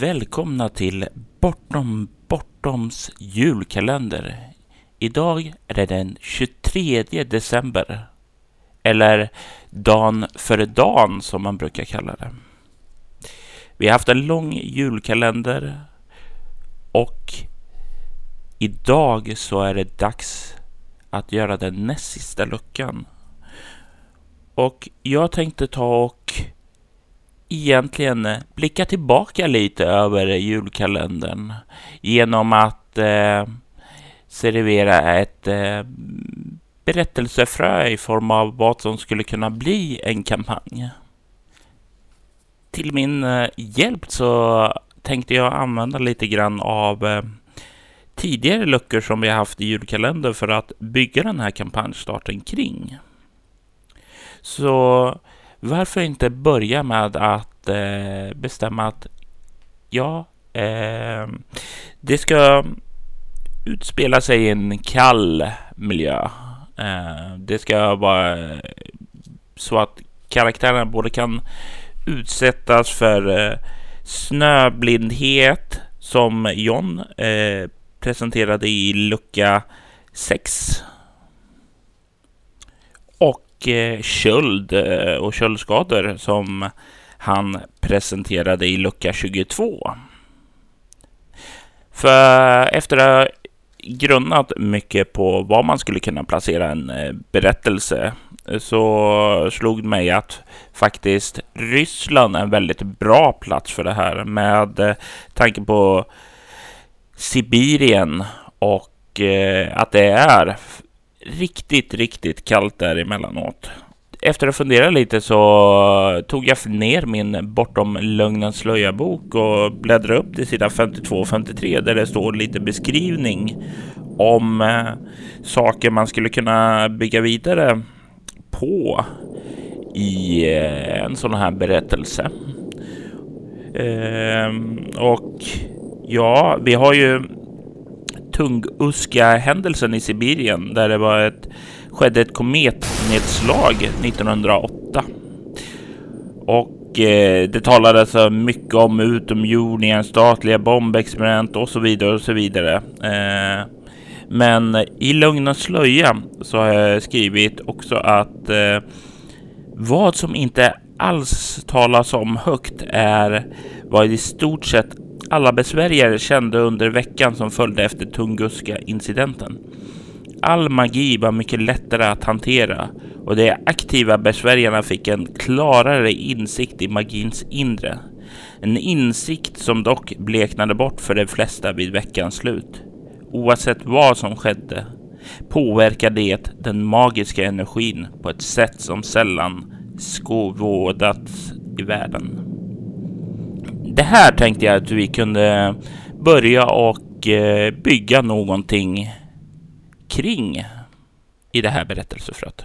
Välkomna till Bortom Bortoms julkalender. Idag är det den 23 december. Eller Dan före dagen som man brukar kalla det. Vi har haft en lång julkalender och idag så är det dags att göra den näst sista luckan. Och jag tänkte ta och egentligen eh, blicka tillbaka lite över julkalendern genom att eh, servera ett eh, berättelsefrö i form av vad som skulle kunna bli en kampanj. Till min eh, hjälp så tänkte jag använda lite grann av eh, tidigare luckor som vi haft i julkalendern för att bygga den här kampanjstarten kring. Så varför inte börja med att eh, bestämma att ja, eh, det ska utspela sig i en kall miljö. Eh, det ska vara eh, så att karaktärerna både kan utsättas för eh, snöblindhet som John eh, presenterade i lucka 6 Eh, och köld och köldskador som han presenterade i lucka 22. För efter att ha grunnat mycket på var man skulle kunna placera en eh, berättelse så slog det mig att faktiskt Ryssland är en väldigt bra plats för det här med eh, tanke på Sibirien och att det är riktigt, riktigt kallt där emellanåt. Efter att fundera lite så tog jag ner min Bortom lögnens slöja-bok och bläddrade upp till sidan 52 och 53 där det står lite beskrivning om eh, saker man skulle kunna bygga vidare på i eh, en sån här berättelse. Eh, och ja, vi har ju Tunguska-händelsen i Sibirien där det var ett, skedde ett kometnedslag 1908. Och eh, det talades alltså mycket om utomjordingar, statliga bombexperiment och så vidare och så vidare. Eh, men i Lugn och slöja så har jag skrivit också att eh, vad som inte alls talas om högt är vad i stort sett alla besvärjare kände under veckan som följde efter Tunguska-incidenten. All magi var mycket lättare att hantera och de aktiva besvärjarna fick en klarare insikt i magins inre. En insikt som dock bleknade bort för de flesta vid veckans slut. Oavsett vad som skedde påverkade det den magiska energin på ett sätt som sällan skådats i världen det här tänkte jag att vi kunde börja och eh, bygga någonting kring i det här berättelsefröet.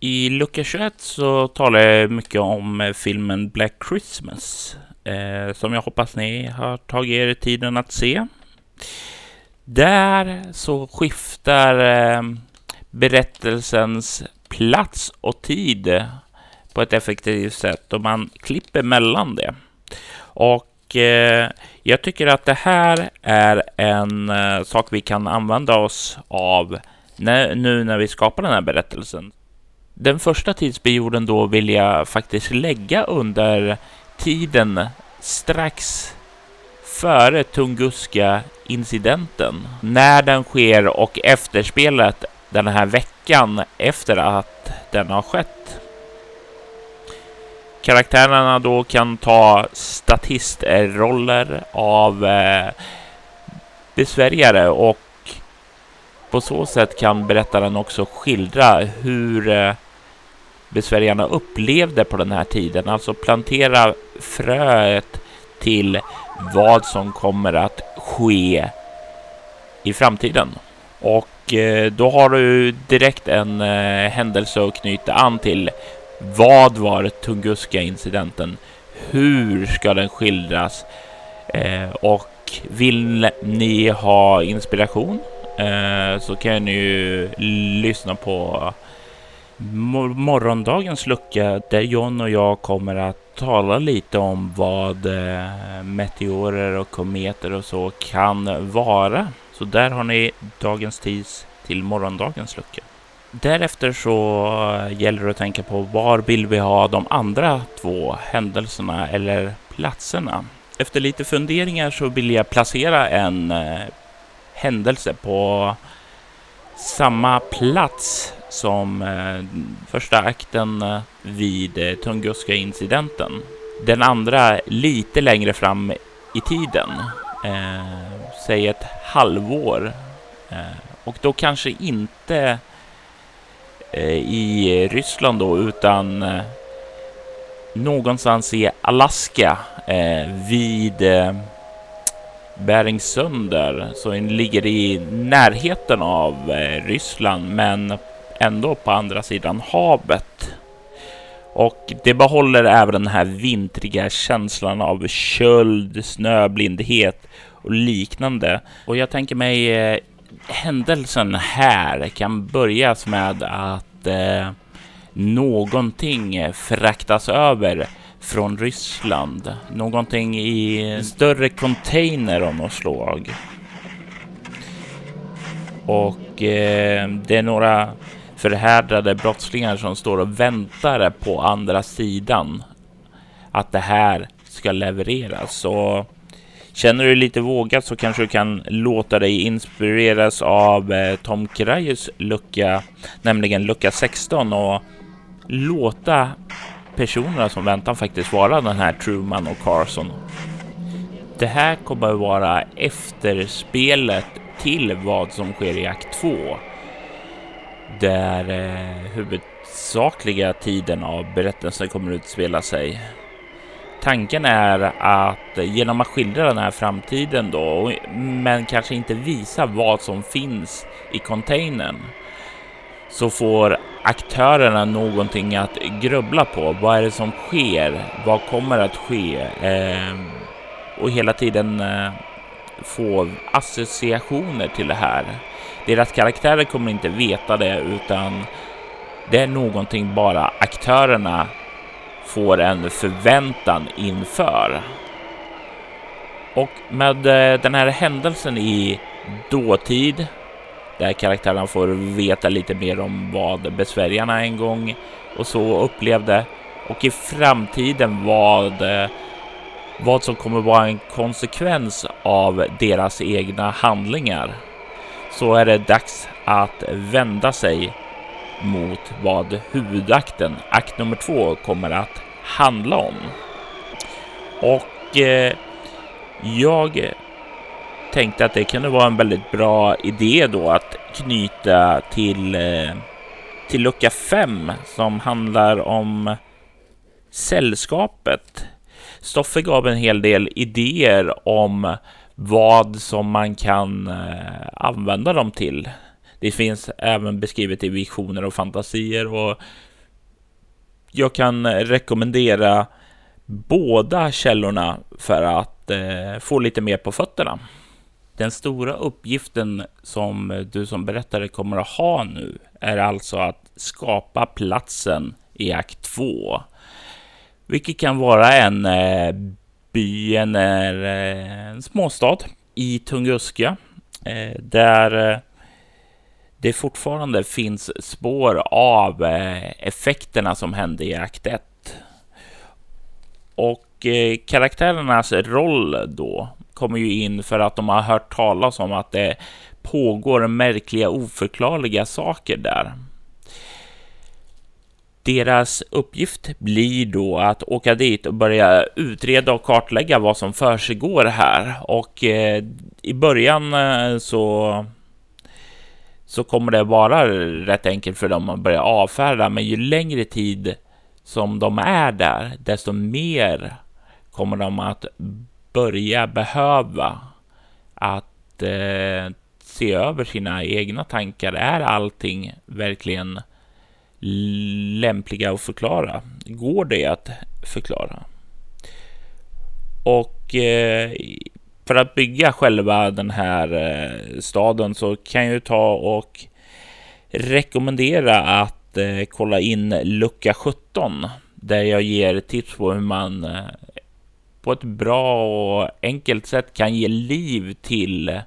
I lucka 21 så talar jag mycket om eh, filmen Black Christmas eh, som jag hoppas ni har tagit er tiden att se. Där så skiftar berättelsens plats och tid på ett effektivt sätt och man klipper mellan det. Och eh, jag tycker att det här är en eh, sak vi kan använda oss av när, nu när vi skapar den här berättelsen. Den första tidsperioden då vill jag faktiskt lägga under tiden strax före Tunguska-incidenten. När den sker och efterspelet den här veckan efter att den har skett karaktärerna då kan ta statistroller av eh, besvärjare och på så sätt kan berättaren också skildra hur eh, besvärjarna upplevde på den här tiden, alltså plantera fröet till vad som kommer att ske i framtiden. Och eh, då har du direkt en eh, händelse att knyta an till vad var Tunguska-incidenten? Hur ska den skildras? Eh, och vill ni ha inspiration eh, så kan ni ju lyssna på morgondagens lucka där John och jag kommer att tala lite om vad eh, meteorer och kometer och så kan vara. Så där har ni dagens tis till morgondagens lucka. Därefter så gäller det att tänka på var vill vi ha de andra två händelserna eller platserna. Efter lite funderingar så vill jag placera en eh, händelse på samma plats som eh, första akten eh, vid eh, Tunguska-incidenten. Den andra lite längre fram i tiden, eh, säg ett halvår. Eh, och då kanske inte eh, Eh, i Ryssland då, utan eh, någonstans i Alaska eh, vid Beringsund så den ligger i närheten av Ryssland, men ändå på andra sidan havet. Och det behåller även den här vintriga känslan av köld, snöblindhet och liknande. Och jag tänker mig händelsen här kan börjas med att eh, någonting fraktas över från Ryssland. Någonting i en större container av något slag. Och eh, det är några förhärdade brottslingar som står och väntar på andra sidan att det här ska levereras. Så känner du dig lite vågat så kanske du kan låta dig inspireras av eh, Tom Krajus lucka, nämligen lucka 16 och låta personerna som väntar faktiskt vara den här Truman och Carson. Det här kommer att vara efterspelet till vad som sker i akt 2 där eh, huvudsakliga tiden av berättelsen kommer att utspela sig. Tanken är att genom att skildra den här framtiden då, men kanske inte visa vad som finns i containern, så får aktörerna någonting att grubbla på. Vad är det som sker? Vad kommer att ske? Eh, och hela tiden eh, få associationer till det här. Deras karaktärer kommer inte veta det utan det är någonting bara aktörerna får en förväntan inför. Och med eh, den här händelsen i dåtid där karaktärerna får veta lite mer om vad besvärjarna en gång och så upplevde och i framtiden vad eh, vad som kommer vara en konsekvens av deras egna handlingar så är det dags att vända sig mot vad huvudakten, akt nummer två, kommer att handla om. Och eh, jag tänkte att det kunde vara en väldigt bra idé då att knyta till, eh, till lucka 5 som handlar om sällskapet. Stoffe gav en hel del idéer om vad som man kan eh, använda dem till. Det finns även beskrivet i visioner och fantasier och jag kan rekommendera båda källorna för att eh, få lite mer på fötterna. Den stora uppgiften som du som berättare kommer att ha nu är alltså att skapa platsen i akt 2. Vilket kan vara en eh, Byn eh, en småstad i Tunguska eh, där eh, det fortfarande finns spår av eh, effekterna som hände i akt 1. Och eh, karaktärernas roll då kommer ju in för att de har hört talas om att det pågår märkliga oförklarliga saker där. Deras uppgift blir då att åka dit och börja utreda och kartlägga vad som försiggår här. Och eh, i början så så kommer det vara rätt enkelt för dem att börja avfärda. Men ju längre tid som de är där, desto mer kommer de att börja behöva att eh, se över sina egna tankar. Är allting verkligen lämpliga att förklara? Går det att förklara? Och eh, för att bygga själva den här eh, staden så kan jag ju ta och rekommendera att eh, kolla in lucka 17 där jag ger tips på hur man eh, på ett bra och enkelt sätt kan ge liv till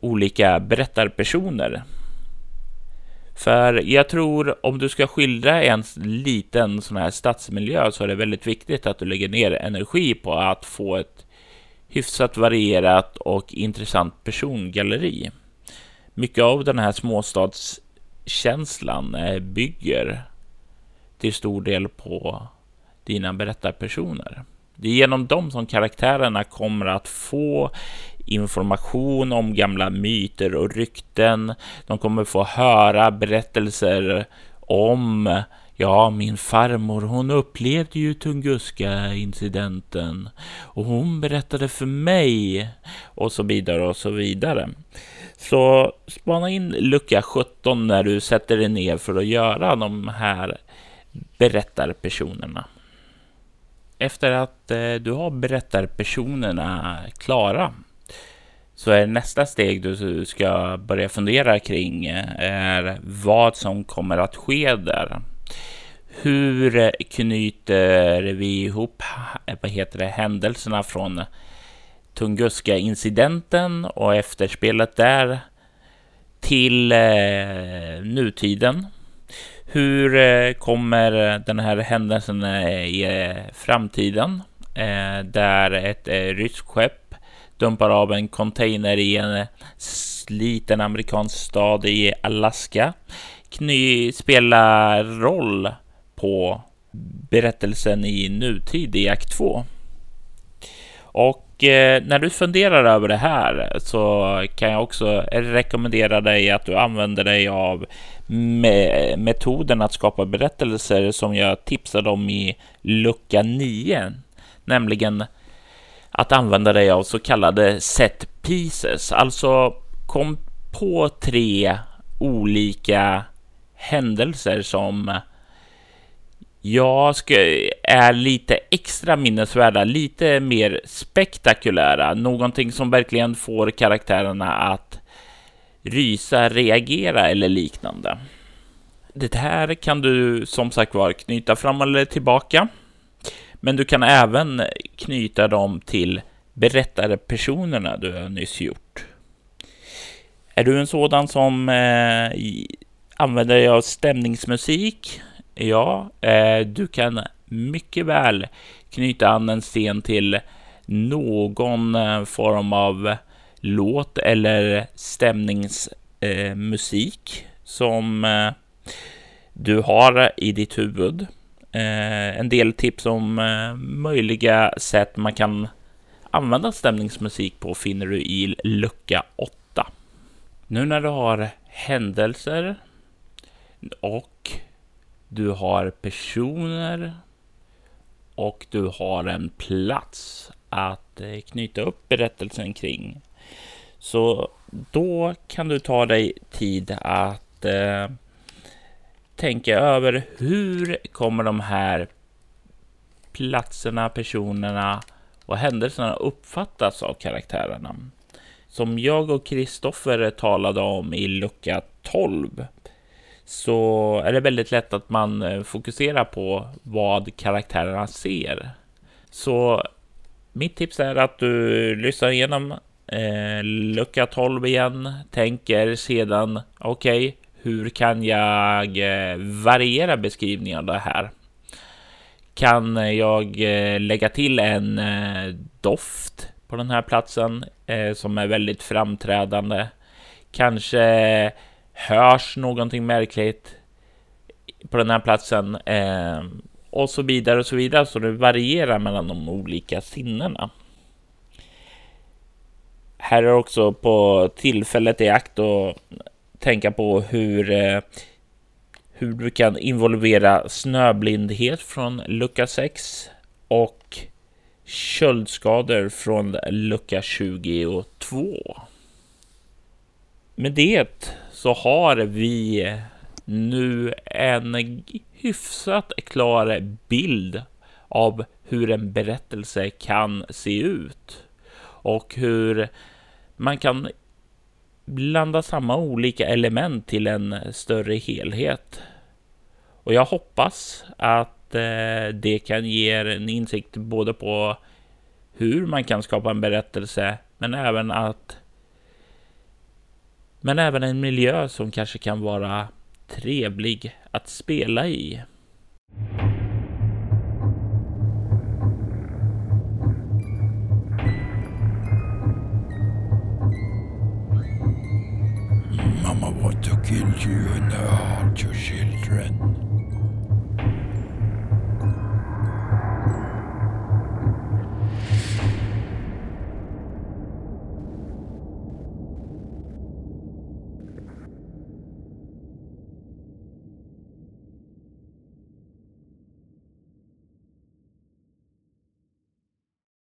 olika berättarpersoner. För jag tror om du ska skildra en liten sån här stadsmiljö så är det väldigt viktigt att du lägger ner energi på att få ett hyfsat varierat och intressant persongalleri. Mycket av den här småstadskänslan eh, bygger till stor del på dina berättarpersoner. Det är genom dem som karaktärerna kommer att få information om gamla myter och rykten. De kommer få höra berättelser om Ja, min farmor hon upplevde ju Tunguska-incidenten och hon berättade för mig och så vidare och så vidare. Så spana in lucka 17 när du sätter dig ner för att göra de här berättarpersonerna. Efter att eh, du har berättarpersonerna klara så är nästa steg du ska börja fundera kring eh, är vad som kommer att ske där. Hur knyter vi ihop vad heter det, händelserna från Tunguska-incidenten och efterspelet där till eh, nutiden? Hur eh, kommer den här händelsen eh, i eh, framtiden? Eh, där ett eh, ryskt skepp dumpar av en container i en sliten amerikansk stad i Alaska kny spelar roll på berättelsen i nutid i akt 2. Och eh, när du funderar över det här så kan jag också rekommendera dig att du använder dig av me metoden att skapa berättelser som jag tipsade om i lucka 9, nämligen att använda dig av så kallade set pieces, alltså kom på tre olika händelser som jag ska, är lite extra minnesvärda, lite mer spektakulära, någonting som verkligen får karaktärerna att rysa, reagera eller liknande. Det här kan du som sagt var knyta fram eller tillbaka. Men du kan även knyta dem till berättarpersonerna du har nyss gjort. Är du en sådan som eh, använder dig av stämningsmusik? Ja, eh, du kan mycket väl knyta an en scen till någon eh, form av låt eller stämningsmusik eh, som eh, du har i ditt huvud. Eh, en del tips om eh, möjliga sätt man kan använda stämningsmusik på finner du i lucka 8. Nu när du har händelser och du har personer och du har en plats att eh, knyta upp berättelsen kring. Så då kan du ta dig tid att eh, tänka över hur kommer de här platserna, personerna och händelserna uppfattas av karaktärerna. Som jag och Kristoffer talade om i lucka 12 så är det väldigt lätt att man eh, fokuserar på vad karaktärerna ser. Så mitt tips är att du lyssnar igenom eh, lucka 12 igen, tänker sedan okej, okay, hur kan jag eh, variera beskrivningen av det här? Kan jag eh, lägga till en doft på den här platsen som är väldigt framträdande? Kanske hörs någonting märkligt på den här platsen eh, och så vidare och så vidare. Så det varierar mellan de olika sinnena. Här är också på tillfället i akt och tänka på hur, eh, hur du kan involvera snöblindhet från lucka 6 och köldskador från lucka 22. Med det så har vi nu en hyfsat klar bild av hur en berättelse kan se ut och hur man kan blanda samma olika element till en större helhet. Och jag hoppas att eh, det kan ge er en insikt både på hur man kan skapa en berättelse, men även att men även en miljö som kanske kan vara trevlig att spela i. Mama want to kill you and hurt your children.